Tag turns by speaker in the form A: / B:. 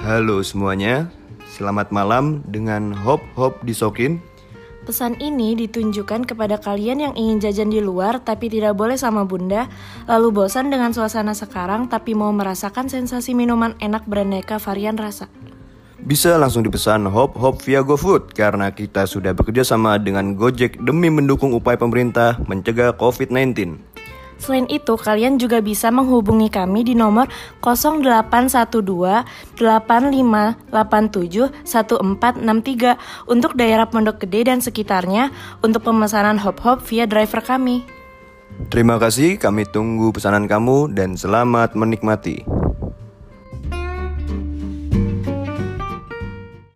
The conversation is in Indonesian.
A: Halo semuanya, selamat malam dengan Hop Hop Disokin.
B: Pesan ini ditunjukkan kepada kalian yang ingin jajan di luar tapi tidak boleh sama bunda, lalu bosan dengan suasana sekarang tapi mau merasakan sensasi minuman enak beraneka varian rasa.
A: Bisa langsung dipesan Hop Hop via GoFood karena kita sudah bekerja sama dengan Gojek demi mendukung upaya pemerintah mencegah COVID-19.
B: Selain itu, kalian juga bisa menghubungi kami di nomor 0812 8587 1463 untuk daerah Pondok Gede dan sekitarnya untuk pemesanan hop-hop via driver kami.
A: Terima kasih, kami tunggu pesanan kamu dan selamat menikmati.